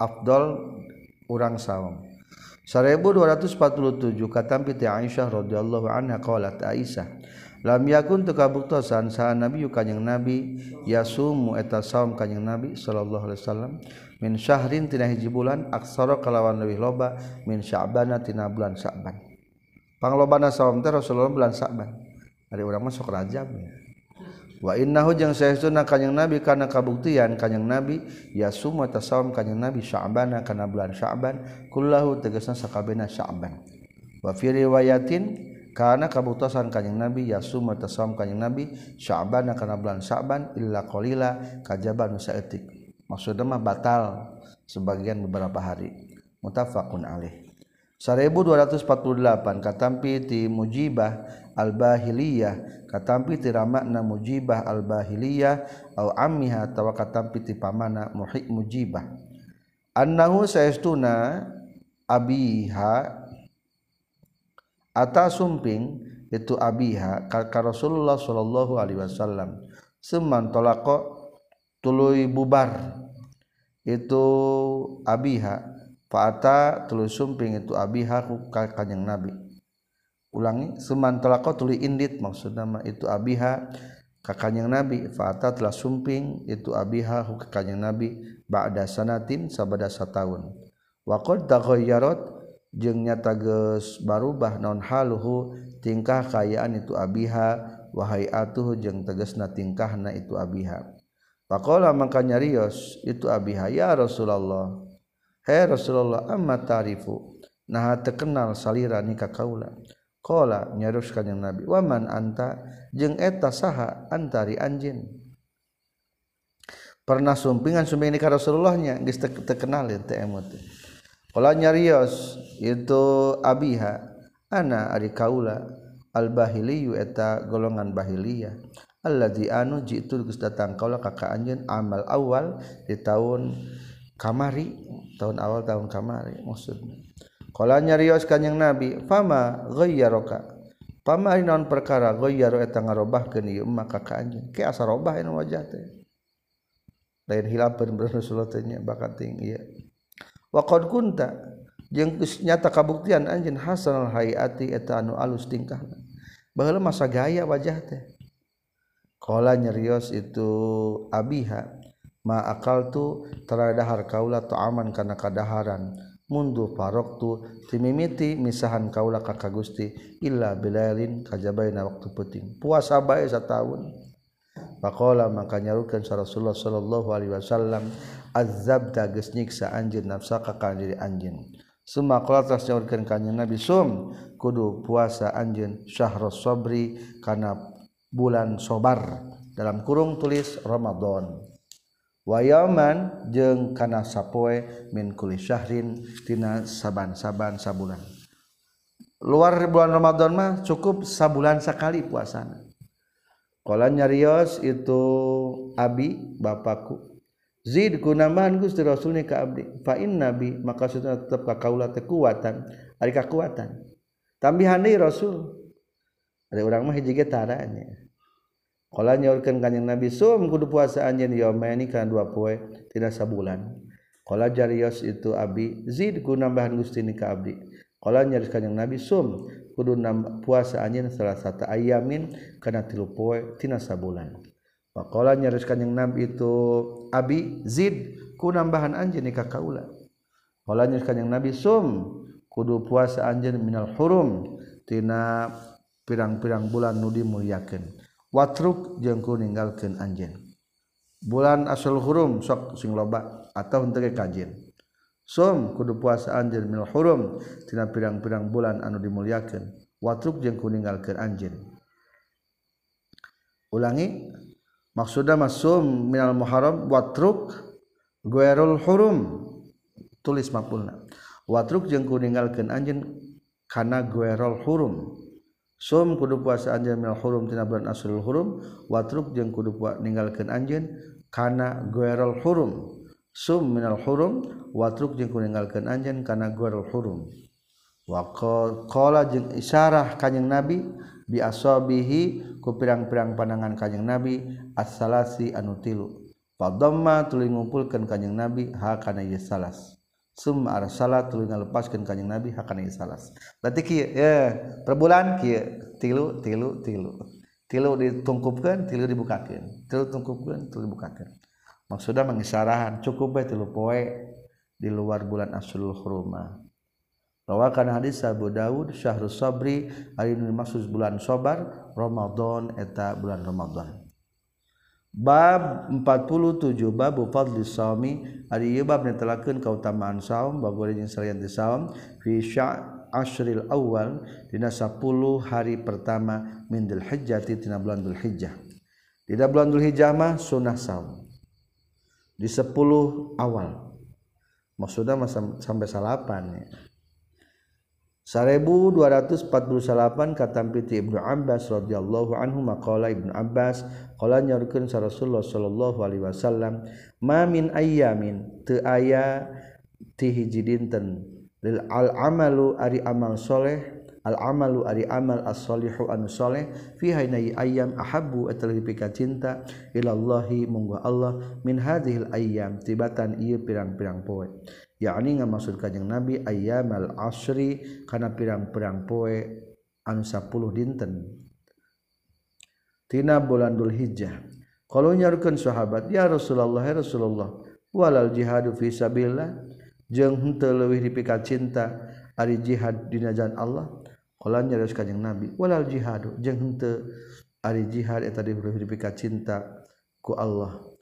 A: afdal urang saum 1247 katampi ti Aisyah radhiyallahu anha qalat Aisyah lam yakun teu kabuktosan saha nabi kanjing nabi yasumu eta saum kanjing nabi sallallahu alaihi wasallam min syahrin tina hiji bulan aksara kalawan leuwih loba min sya'ban tina bulan sya'ban. Panglobana saum teh Rasulullah bulan sya'ban. Ari urang mah sok rajab ya wa innahu jeung saestuna kanjing nabi kana kabuktian kanjing nabi ya wa tasawam kanjing nabi sya'ban kana bulan sya'ban kullahu tegasna sakabehna sya'ban. Wa fi riwayatin kana kabuktasan kanjing nabi ya wa tasawam kanjing nabi sya'ban kana bulan sya'ban illa qalila kajaban saeutik. Maksudna mah batal sebagian beberapa hari. Mutafaqun alaih. 1248 katampi ti mujibah al-bahiliyah katampi ti ramakna mujibah al-bahiliyah au ammiha atawa katampi ti pamana muhik mujibah. Annahu saestuna abiha ata sumping itu abiha ka Rasulullah sallallahu alaihi wasallam. Seman tolako tuluy bubar itu abiha Fa'ata tuluy sumping itu abiha ka kanjing Nabi. Ulangi seman telako tuluy indit maksudna mah itu abiha ka kanjing Nabi. Fa'ata telah sumping itu abiha ka kanjing Nabi ba'da sanatin sabada sataun. Wa qad taghayyarat jeung nyata geus barubah naon haluhu tingkah kayaan itu abiha wa hayatuhu jeung tegasna tingkahna itu abiha. Faqala mangka nyarios itu abiha ya Rasulullah Rasulullah amat tarifu? Nah terkenal salira nikah kaula kola nyaruskan yang nabi waman anta? Jeng eta saha antari anjin? Pernah sumpingan sumping nikah Rasulullahnya geus terkenal teh emot. Kola nyarios itu abiha ana ari kaula al bahiliyu eta golongan bahiliyah alladzi anu jitu geus datang kaula ka anjeun amal awal di tahun kamari tahun awal tahun kamari maksudnya. Kalau nyarios kanyang nabi fama ghayyaroka fama non perkara ghayyaro eta ngarobahkeun ieu maka ka anjeun ke asa robah anu wajah teh. Lain hilapeun Rasulullah teh nya bakating ieu. Wa qad kunta jeung nyata kabuktian anjeun hasanul hayati eta anu alus tingkahna baheula masa gaya wajah teh. Qala nyarios itu abiha ma akal tu teradahar kaula tu aman karena kadaharan mundu paroktu timimiti misahan kaula kakak gusti illa bilalin kajabaina waktu penting puasa bae setahun Pakola maka nyarukan Rasulullah Sallallahu Alaihi Wasallam azab dages nyiksa anjin nafsa kakak diri anjin. Semua kola telah nyarukan kanya Nabi Sum kudu puasa anjin syahrul sobri karena bulan sobar dalam kurung tulis Ramadan. wayaman jeung kana sapoe min kulli syahrin tina saban-saban sabulan. Luar bulan Ramadan mah cukup sabulan sekali puasana. Kalau nyarios itu abi bapakku Zid kunamaan Gusti Rasulnya ka abdi. Fa in nabi maka sudah tetap ka kaula teh kuatan ari kakuatan tambihan deui Rasul. Ada urang mah hiji ge taranya Kala nyaurkeun kanjing Nabi sum kudu puasa anjeun yaumaini kana dua poe tina sabulan. Kala jarios itu abi zid ku nambahan Gusti ni ka abdi. Kala nyaris kanjing Nabi sum kudu puasa anjeun salah satu ayamin kana tilu poe tina sabulan. Pakola nyaris kanjing Nabi itu abi zid ku nambahan anjeun ni ka kaula. Kala nyaris kanjing Nabi sum kudu puasa anjeun minal hurum tina pirang-pirang bulan nu dimuliakeun. watruk jengku ninggalkan anjen bulan asul hurum sok sing loba atau untuk kajin. Som kudu puasa anjen mil hurum tina pirang-pirang bulan anu dimuliakan watruk jengku ninggalkan anjen ulangi maksudnya masum minal muharram watruk guerul hurum. Tulis mapulna. Watruk jengku ninggalkan anjen karena guerul hurum. Sum kudu puasa anjeun minal hurum tina bulan asrul hurum watruk jeung kudu puasa ninggalkeun anjeun kana ghairul hurum. Sum minal hurum watruk jeung kudu ninggalkeun anjeun kana ghairul hurum. Wa qala jeung isyarah kanjing nabi bi asabihi ku pirang-pirang pandangan kanjing nabi as-salasi anu tilu. Fadamma tuluy ngumpulkeun kanjing nabi ha kana salas. summa arsala tuluy ngalepaskeun ka kanjing nabi hakana salas berarti kieu ya per bulan kieu tilu tilu tilu. Tilu ditungkupkeun tilu dibukakeun. Tilu tungkupkeun tilu dibukakeun. Maksudna mengisarahan cukup bae tilu poe di luar bulan asrul hurma. Rawakan hadis Abu Dawud syahrul sabri ari maksud bulan sabar Ramadan eta bulan Ramadan. bab 47 babu fadli saumi. Ari ieu bab netelakeun kautamaan saum bagoreng salian di saum. Fi asyril awal dina 10 hari pertama min dzulhijjah dina bulan dzulhijjah dina bulan dzulhijjah mah sunah saum. Di 10 awal. Maksudnya sampai salapan ya. 1248 katampiti Ibnu Abbas radhiyallahu anhu maqala Ibnu Abbas qala nyaurkeun sa Rasulullah sallallahu alaihi wasallam ma min ayyamin teu aya ti hiji dinten. Lil al amalu ari amal soleh al amalu ari amal as solihu anu soleh fi hayna ayyam ahabbu atalbi ka cinta ilallahi munggu Allah min hadhil ayyam tibatan ieu pirang-pirang poe. yakni ngamaksud kanjeng Nabi ayyamal asri kana pirang-pirang poe anu 10 dinten. Tina bulan Dzulhijjah kalau nyarukeun sahabat ya Rasulullah ya Rasulullah walal jihadu fi sabilillah. Jeung henteu leuwih dipikat cinta ari jihad dina jalan Allah kalau nyarus kanjeng Nabi walal jihadu. Jeung henteu ari jihad eta leuwih dipikat cinta ku Allah.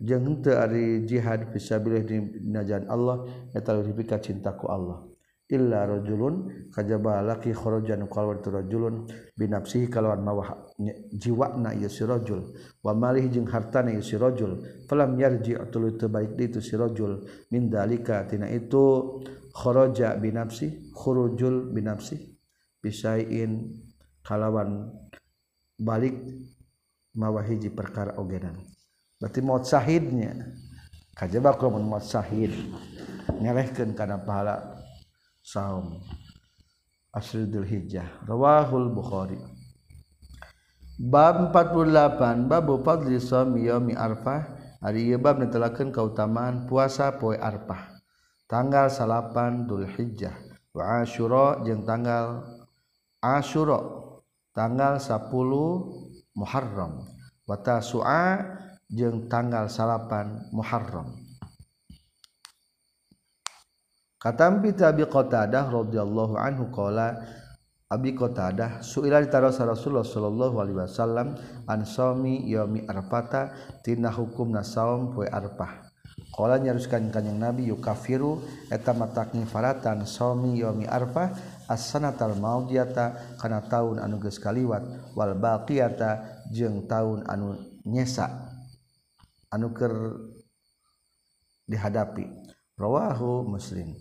A: jeung henteu ari jihad fisabilillah di najan Allah eta lebih cintaku Allah. Illa rajulun kajaba laki kharajan qalwa rajulun binafsihi kalawan mawah jiwana ieu si rajul wa malih jeung hartana ieu si rajul falam yarji atul baik di itu si rajul. Min dalika tina itu kharaja binafsi khurujul binafsi bisain kalawan balik mawahiji perkara ogenan. berarti maut syahidnya kajabak lamun maut syahid ngelehkeun kana pahala saum. Asridul hijjah rawahul bukhari. Bab 48 bab fadli shaum yaumi arfah. Ari ieu bab netelakeun kautamaan puasa poe arfah. Tanggal 8 Dzulhijjah. Wa Asyura jeung tanggal Asyura. Tanggal 10 Muharram. Wa Tasu'a jeung tanggal salapan Muharram. Katampi Abi Qatadah radhiyallahu anhu qala Abi Qatadah suila ditarosa Rasulullah sallallahu alaihi wasallam an shaumi yaumi arfata tina hukumna saum poe arfah. Qala nyaruskan kanjing Nabi yukafiru eta matakni faratan shaumi yaumi arfah as-sanatal maudiyata kana taun anu geus kaliwat wal baqiyata jeung taun anu nyesa. anuker dihadapi. Rawahu muslim.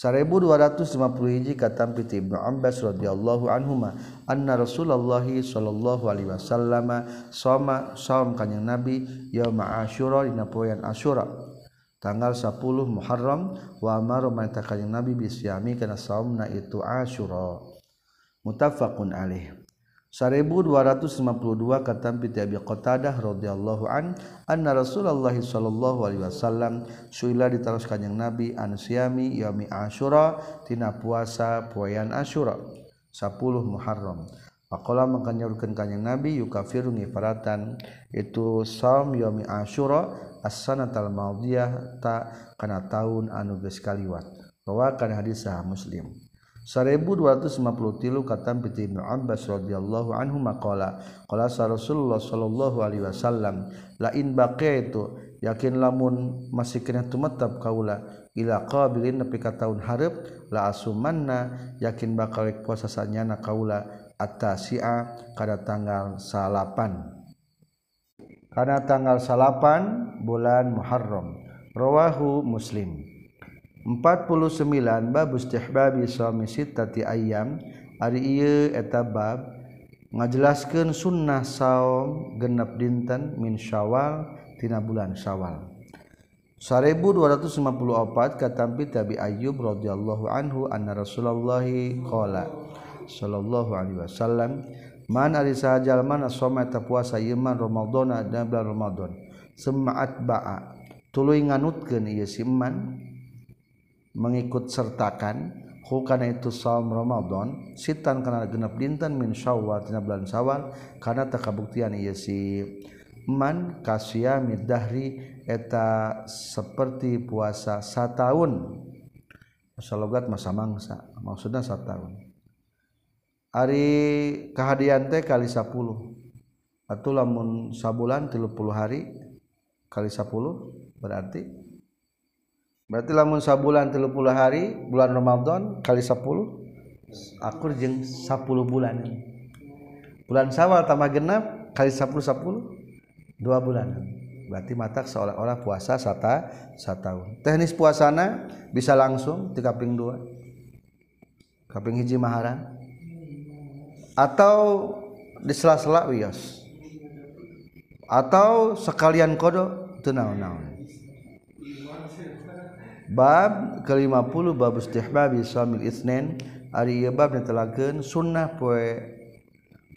A: 1250 kata piti Ibnu Abbas radhiyallahu anhuma anna Rasulullah sallallahu alaihi wasallam sama saum kanjing Nabi yaum Asyura dina poean Asyura tanggal 10 Muharram wa amara man kanjeng Nabi bisyami kana saumna itu Asyura muttafaqun alaih 1252 katam piti Abi Qatadah radhiyallahu an anna Rasulullah sallallahu alaihi wasallam suila ditaros kanjing Nabi an siami yaumi Asyura tina puasa poean Asyura 10 Muharram. Pakola mengkanyurkan kanjing Nabi yukafiru ngifaratan itu saum yaumi Asyura as-sanatal maudiyah ta kana taun anu geus kaliwat. Rawakan hadis sah Muslim. 1250 kata piti Ibnu Abbas radhiyallahu anhu maqala qala Rasulullah sallallahu alaihi wasallam la in baqaitu yakin lamun masih kena tumetap kaula ila qabilin nepi ka taun hareup la asumanna yakin bakal puasa sanyana kaula at-tasi'a kada tanggal salapan. Karena tanggal salapan bulan Muharram. Rawahu Muslim 49 bab istihbabi suami sitati ayam ari ieu eta bab ngajelaskeun sunnah saum genep dinten min syawal tina bulan syawal. 1254 katampi tabi ayyub radhiyallahu anhu anna rasulullah qala sallallahu alaihi wasallam man ari sahajal mana soma puasa iman ramadhana dan bulan ramadhan semaat ba'a tuluy nganutkeun ieu si iman mengikut sertakan hukana itu saum Ramadan sitan kana genep dinten min Syawal bulan Syawal karena takabuktian ieu si man kasyami dahri eta seperti puasa satahun masa logat masa mangsa. Maksudnya satahun hari kehadian teh kali 10 atau lamun sabulan 30 hari kali 10 berarti berarti lamun sabulan 30 hari bulan Ramadan kali 10 akur jeng 10 bulan. Bulan Sawal tambah genap kali 10 10 dua bulan. Berarti matak seolah-olah puasa sata tahun teknis puasana bisa langsung di kaping dua kaping hiji maharan atau di sela-sela wios atau sekalian kodo tenau-naun bab ke-50 bab istihbabi shaumil itsnin ari ieu bab netelakeun sunnah poe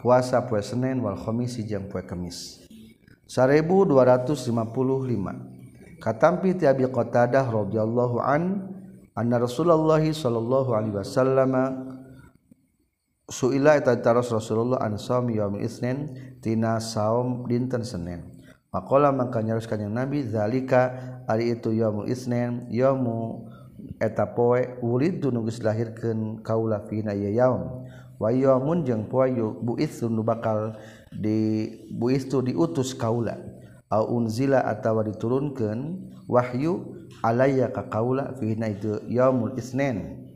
A: puasa poe Senin wal khamis jeung poe Kamis. 1255 katampi ti Abi Qatadah radhiyallahu an anna Rasulullah sallallahu alaihi wasallam suila eta Rasulullah an saum yaumil itsnin tina saum dinten Senin. Makola maka nyaruskan yang nabi zalika ari itu yaumul isnen yaumu eta poe wulid nunggus lahirkeun kaula fina ieu yaum. Wa yaumun jeung poe buitsu nu bakal di buistu diutus kaula. Au unzila atawa diturunkeun wahyu alayya ka kaula fina itu yaumul isnen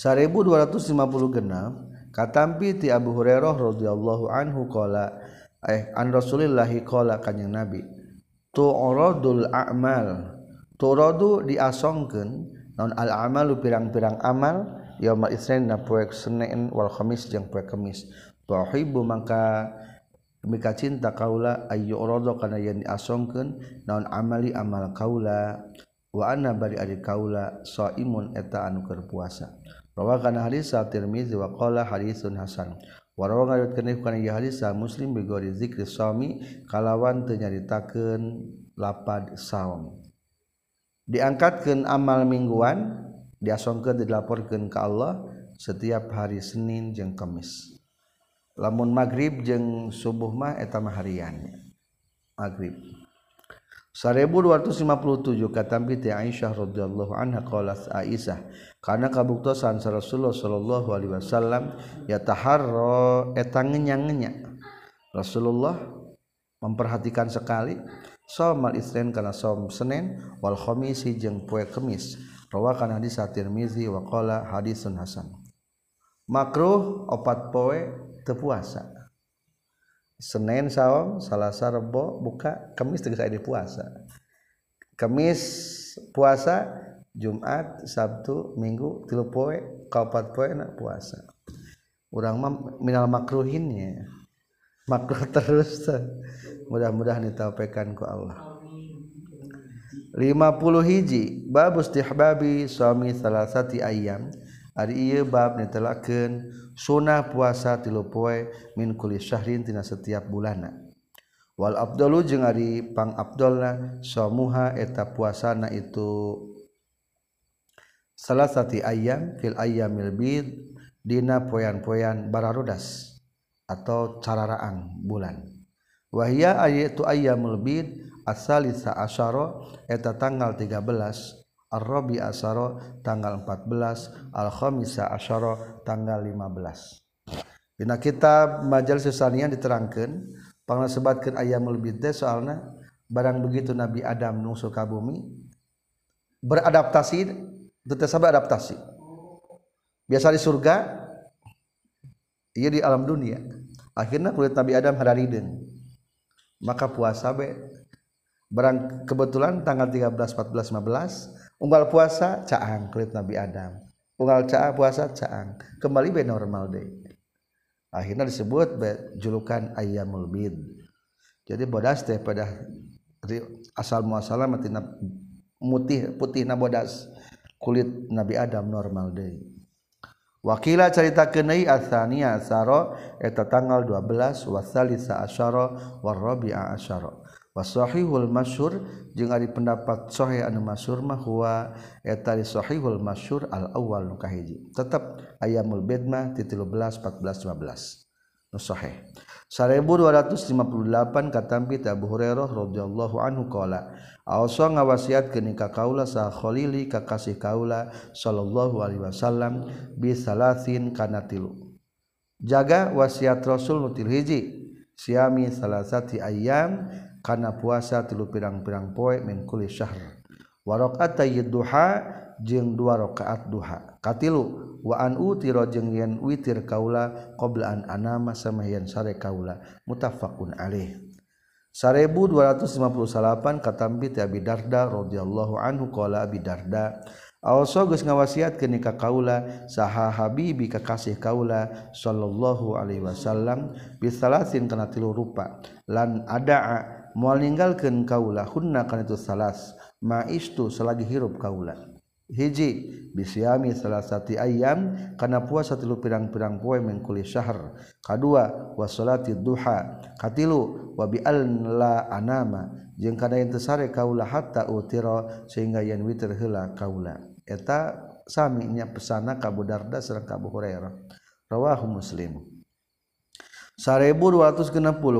A: 1250 genap katampi ti Abu Hurairah radhiyallahu anhu qala eh an Rasulillahi qala kanjing Nabi tu'radul a'mal. Turadu diasongkeun naon al amalu pirang-pirang amal yaumul isnin na poe Senin wal khamis jeung poe Kamis tuhibbu mangka mika cinta kaula ayu uradu kana yen diasongkeun naon amali amal kaula. Wa anna bari ari kaula saimun eta anu keur puasa. Rawakan hadis at-Tirmizi wa qala hadisun hasan. warsa ah, muslim bigori dzikri suami kalawan tenyaritakan lapad saum. Diangkatkan amal mingguan diasongkan dilaporkan ke Allah setiap hari Senin jeung Kamis. Lamun maghrib jeung subuh mah eta mah hariannya maghrib. 1257 katambiti Aisyah radhiyallahu anha qalat Aisyah kana kabuktosan Rasulullah sallallahu alaihi wasallam ya taharra eta eh, ngenya Rasulullah memperhatikan sekali somal isnin kana som Senin wal khamisi jeung poe Kamis rawakan hadis hadis Tirmizi wa qala hadisun hasan. Makruh opat poe teu puasa Senin saum Salasa Rebo buka Kamis tegas di puasa. Kamis puasa Jumat Sabtu Minggu tilu poe kaopat poe nak puasa. Orang mah minal makruhinnya. Makruh terus mudah-mudahan ditaupekan ku Allah. 50 hiji babus tihbabi suami salasati ayam Ari ieu bab netelakeun sunnah puasa tilu poe min kulli syahrin tina setiap bulanna. Wal afdalu jeung ari pang abdalna samuha eta puasana itu salah satu ayam fil ayyamil bid dina poean-poean bararudas atau cararaang bulan. Wahia ayatu ayyamul bid asalisa asyara eta tanggal 13 Ar-Rabi Asyara tanggal 14 Al-Khamisa Asyara tanggal 15 Dina kitab Majal Susanian diterangkan Pangla sebatkan ayamul bidde soalnya Barang begitu Nabi Adam nungsu kabumi Beradaptasi Tetap sabar adaptasi. Biasa di surga Ia di alam dunia. Akhirnya kulit Nabi Adam hadariden. Maka puasa be. Barang kebetulan tanggal 13, 14, 15 unggal puasa caang kulit Nabi Adam. Unggal caa puasa caang. Kembali be normal deh. Akhirnya disebut julukan ayamul bid. Jadi bodas teh pada asal muasalah matina mutih putih na bodas kulit Nabi Adam normal deh. Wakila cerita kenai asania asaro eta tanggal 12 wasalisa asyara warrabi'a asyara. washohihul masyhur jeung ari pendapat sahih anu masyhur mah huwa eta di sahihul masyhur al awal nu kahiji. Tetep ayamul bedmah ti 13 14 15 nu sahih. 1258 katampi Abu Hurairah radhiyallahu anhu qala Awsa ngawasiat keuni ka kaula sa Khalili kakasih kaula sallallahu alaihi wasallam bi salasin kana tilu. Jaga wasiat Rasul nutil hiji siami salasati ayam kana puasa tilu pirang-pirang poe min kulli syahr. Wa raqatay duha jeung dua rakaat duha. Katilu wa an utira jeung yen witir kaula qabla an anama samayan sare kaula. Muttafaqun alaih. 1258 katampi ti Abi Darda radhiyallahu anhu qala Abi Darda Also geus ngawasiatkeun nikah kaula saha habibi kakasih kaula sallallahu alaihi wasallam bisalasin kana tilu rupa. Lan adaa mual ninggalkeun kaula hunna kana itu salas ma istu selagi hirup kaula. Hiji bisiami salah satu ayam karena puasa tilu pirang-pirang poe mengkuli syahr. Wa wasolati duha. Katilu wa bi la anama. Jeung kana yang tesare kaula hatta utira sehingga yen witir heula kaula. Eta saminya pesana ka Budarda sareng ka hurairah. Rawahu muslim. 1260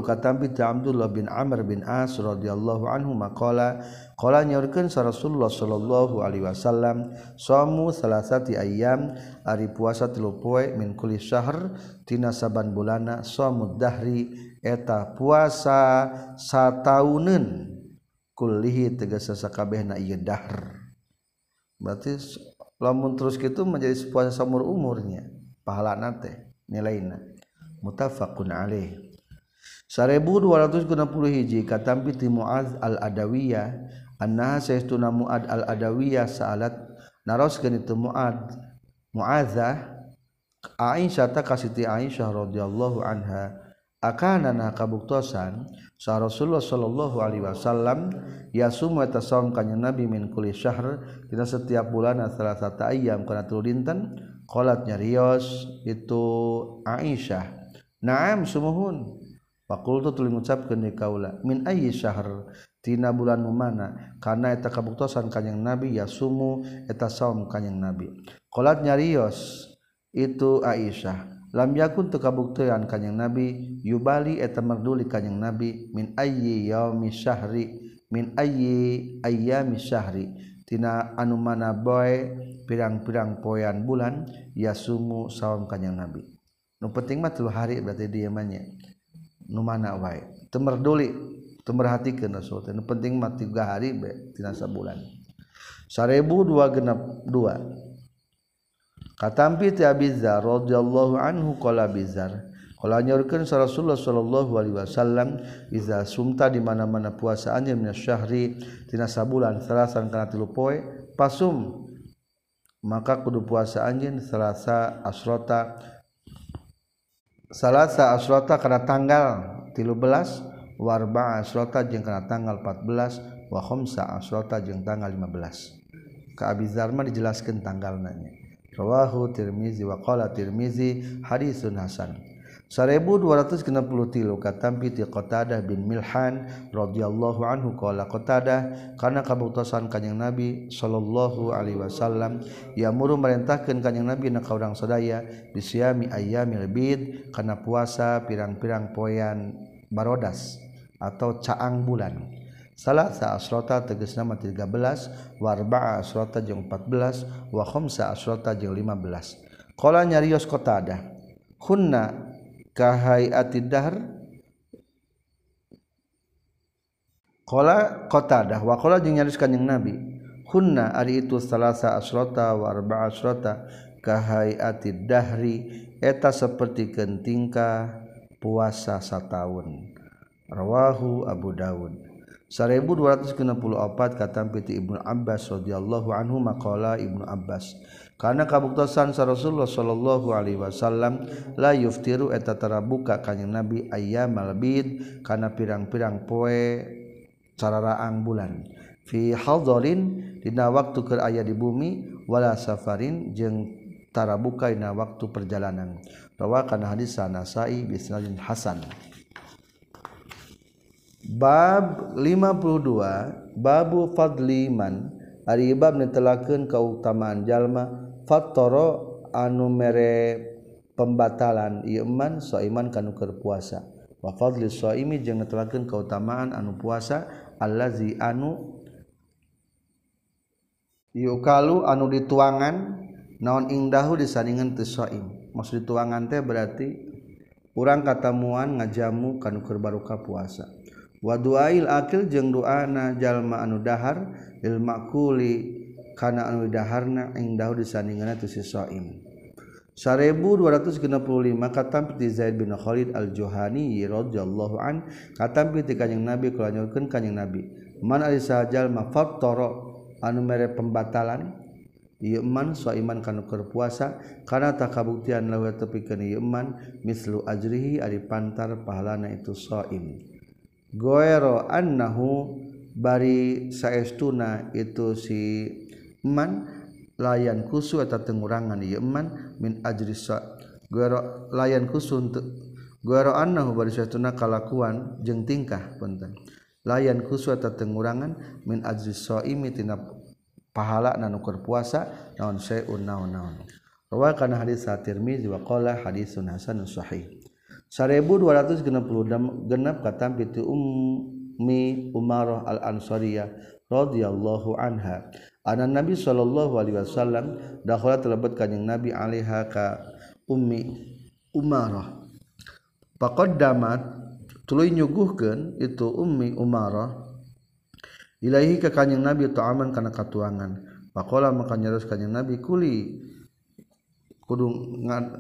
A: katampi Abdullah bin Amr bin As radhiyallahu anhu maqala qala nyaurkeun Rasulullah sallallahu alaihi wasallam somu salasati ayyam ari puasa tilu poe min kulli syahr tina saban bulana somud dahri eta puasa satauneun kullihi tegas sakabehna ieu dahr berarti lamun terus kitu menjadi puasa samur umurnya pahala nate nilaina mutafaqun alaih. 1260 hiji katampi ti Muaz al-Adawiyah annaha saestuna Muad al-Adawiyah sa'alat naroskeun itu Muad Muazah Aisyah ta kasiti Aisyah radhiyallahu anha akanana kabuktosan sa Rasulullah sallallahu alaihi wasallam yasum wa tasawum kanjeng Nabi min kulli syahr dina setiap bulan salah satu ayam kana tulu dinten qalat nyarios itu Aisyah naam sumuhun. Fakultu tuli mengucapkan di kaula min ayyi syahr? Tina bulan mana? Karena eta kabuktosan kanyang nabi ya sumu eta saum kanyang nabi. Qolat nyarios itu Aisyah. Lam yakun teu kabuktian kanyang nabi yubali eta merduli kanyang nabi min ayyi yaumi syahri? Min ayyi ayyami syahri? Tina anu mana boe pirang-pirang poean bulan ya sumu saum kanyang nabi. nu penting mah tilu hari berarti dia manya nu mana wae. Teu merduli teu merhatikeun Rasul teh. Nu penting mah tiga hari be tina sabulan. 1002 dua katampi ti Abizar radhiyallahu anhu qala Abizar Kala nyorkeun Rasulullah sallallahu alaihi wasallam iza sumta di mana-mana puasa anjeun minas syahri tina sabulan salasan kana tilu poe pasum maka kudu puasa anjeun selasa asrota salasa asrota karena tanggal tilu belas warba asrota jeng karena tanggal 14 wa khamsa asrota jeng tanggal 15 ka Abi Zarma dijelaskan tanggal nanya rawahu Tirmizi wa qala Tirmizi hadisun hasan. 1260 katampi ti Qatadah bin Milhan radhiyallahu anhu. Qala Qatadah kana kabutusan kanjing Nabi sallallahu alaihi wasallam ya muru merintahkeun kanjing Nabi na ka urang sadaya bisyami ayyamil bid kana puasa pirang-pirang poean barodas atau caang bulan. Salasa asrota tegas nama 13 warba'a asrota jeung 14 wa khamsa asrota jeung 15 qala nyarios Qatadah kunna kahaiatidahr Qala qatadah wa qala jeung nyariskan yang Nabi. Hunna ari itu salasa asrota wa arba'a asrota. Kahaiatid dahri eta seperti kentingkah puasa sataun. Rawahu Abu Dawud. 1264 kata Piti Ibnu Abbas radhiyallahu anhu maqala Ibnu Abbas. karena kabuktasan sa Rasulullah sallallahu Alaihi Wasallam la yuftiru eta tarabuka kanjing Nabi ayyamal malbid karena pirang-pirang poe cararaang bulan. Fi haldorin dina waktu ke aya di bumi wala safarin jeung tarabuka dina waktu perjalanan. Rawakan hadis Nasai bisnadin Hasan. Bab 52 babu fadliman ari bab netelakeun kautamaan jalma fattoro anu mere pembatalan iman soiman kanu keur puasa. Wa fadli soimi jeung netelakeun kautamaan anu puasa allazi anu yukalu anu dituangan naon ingdahu disandingan teu soim. Maksud dituangan teh berarti urang katamuan ngajamu kanu keur baruka puasa. Wa duail akil jeung doana jalma anu dahar lil makuli kana anu daharna ing dahu disandinganna tu si shaim 1265 katam piti Zaid bin Khalid al-Juhani radhiyallahu an katam piti kanjeng Nabi kula nyurkeun kanjeng Nabi. Man ari sajal mafattara anu mere pembatalan? Ieu man shaiman kana keur puasa kana takabuktian lawe tepikeun ieu man mislu ajrihi ari pantar pahalana itu soim. goero annahu bari saestuna itu si man layan kusu eta tengurangan ieu min ajri goro layan kusu untuk goro annahu bari satuna kalakuan jeung tingkah punten. Layan kusu eta tengurangan min ajri saimi tina pahala nanukur puasa naon syai'un naon naon. Rawa kana hadis Tirmizi wa qala hadisun hasanun sahih. 1266 kata pitu Ummi Umarah Al-Ansariyah radhiyallahu anha. Anak Nabi Shallallahu Alaihi Wasallam dahulu terlebet kanyang Nabi alaiha ka ummi umarah. Pakod damat tuluy nyuguhkeun itu ummi umarah ilahi ka kanyang Nabi aman kana katuangan. Pakola maka nyarus kanyang Nabi kuli kudu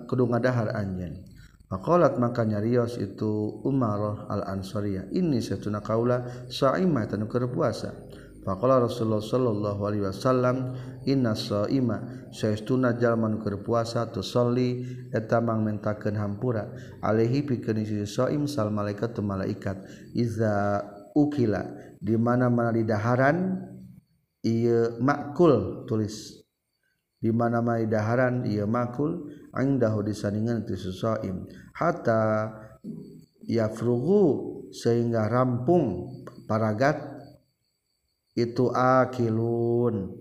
A: kudu ngadahar anjeun. Pakolat maka nyarios itu Umarah al-Ansariyah ini satuna kaula sa'imah tanu puasa Faqala Rasulullah sallallahu alaihi wasallam inna shaima saestuna jalma nu keur puasa tu sholli eta mangmentakeun hampura alaihi pikeun si shaim sal malaikat tu malaikat. Iza ukila di mana-mana di daharan ieu makul tulis. Di mana-mana di daharan ieu makul indahu disandingan tu shaim hatta yafrugu sehingga rampung paragat itu akilun.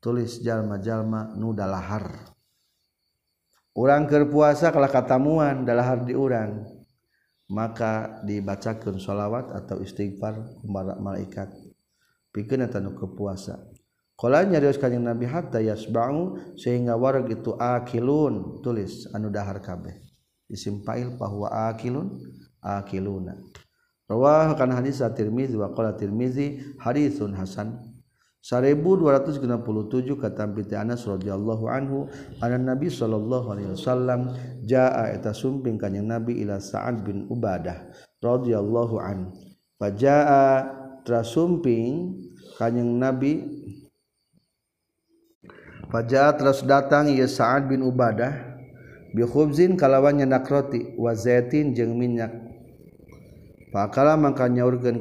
A: Tulis jalma-jalma nu dalahar. Urang keur puasa kala katamuan dalahar diurang maka dibacakan sholawat atau istighfar malaikat. Pikeun eta nu kepuasa. Qala nyarios kanjing nabi hatta yasba'u sehingga warag itu akilun. Tulis anu dahar kabeh. Isim fa'il bahwa akilun akiluna. Rawah kana hadis At-Tirmizi wa qala Tirmizi haditsun hasan. 1267 kata Binti Anas radhiyallahu anhu anna Nabi sallallahu alaihi wasallam jaa eta sumping kanjing Nabi ila Sa'ad bin Ubadah radhiyallahu an. Fajaa trasumping kanjing Nabi fajaa terus datang ya Sa'ad bin Ubadah bi khubzin kalawan nyenak roti wa zaitin jeung minyak Pakala maka nyaurkeun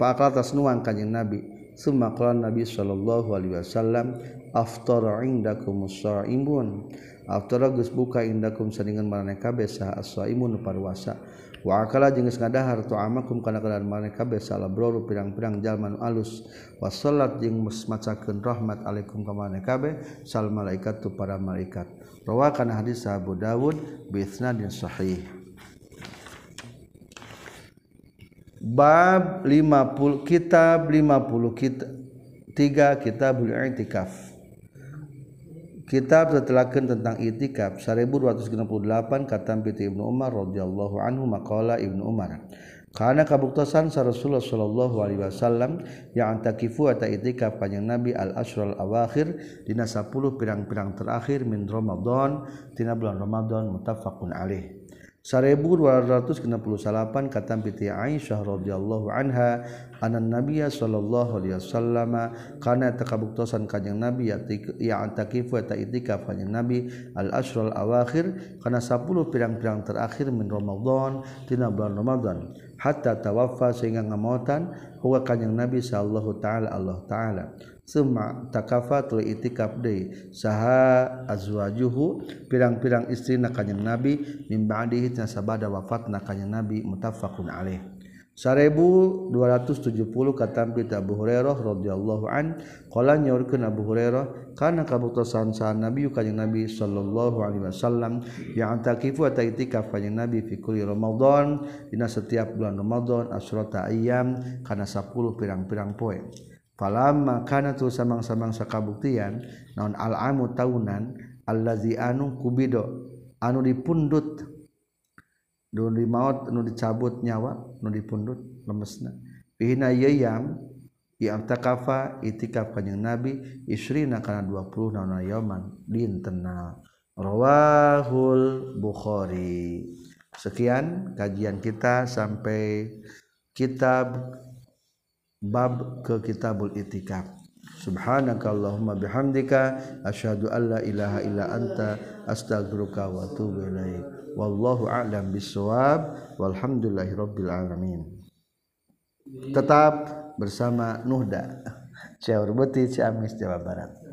A: pakala tas nuang kanjing Nabi. Summa qala Nabi sallallahu alaihi wasallam aftara indakum shaimun. Aftara geus buka indakum saningan maraneh kabeh saha as-shaimun parwasa. Wa akala jeung geus ngadahar tu'amakum kana kana maraneh kabeh salah broru pirang-pirang jalman alus. Wa salat jeung macakeun rahmat alaikum ka maraneh kabeh sal malaikat tu para malaikat. Rawakan hadis Abu Dawud bi isnadin sahih. bab 50 kitab 50 kitab tiga kitab itikaf kitab tetelakeun tentang itikaf 1268 katam piti Ibnu Umar radhiyallahu anhu maqala Ibnu Umar. Karena kabuktasan sa Rasulullah sallallahu alaihi wasallam yang antakifu atau itikaf panjang Nabi al asral awakhir dina 10 pirang-pirang terakhir min Ramadan tina bulan Ramadan muttafaqun alaih. 1268 kata piti Aisyah radhiyallahu anha anan nabiyya sallallahu alaihi wasallam kana takabuktosan kanjing nabi ya antakifu eta itikaf kanjing nabi al asyrul awakhir kana 10 pirang-pirang terakhir min ramadan tina bulan ramadan hatta tawaffa sehingga ngamotan huwa kanjing nabi sallallahu taala Allah taala. Suma takafatul itikaf deui. Saha azwajuhu pirang-pirang istrina kanjing Nabi min ba'dihi sabada wafatna kanjing Nabi muttafaqun alaih. 1270 katam Abu Hurairah radhiyallahu an qala nyaurkeun Abu Hurairah kana kabutusan sa Nabi kanjing Nabi sallallahu alaihi wasallam yang takifu ta itikaf kanjing Nabi fi kulli Ramadan dina setiap bulan Ramadan asrata ayyam kana 10 pirang-pirang poe. palama kana tu samang-samang sakabuktian naon al-amu taunan allazi anu kubido anu dipundut. Dun di maut anu dicabut nyawa nu dipundut lemesna. Bihina yayam i'takafa itikaf kanjeng nabi isrina kana 20 naon yaman dintenna rawahul bukhari. Sekian kajian kita sampai kitab bab ke kitabul itikaf. Subhanakallahumma bihamdika asyhadu alla ilaha illa anta astaghfiruka wa atubu ilaik. Wallahu a'lam bissawab. Walhamdulillahirabbil alamin. Tetap bersama Nuhda Ciaur Beuti Ciamis Jawa Barat.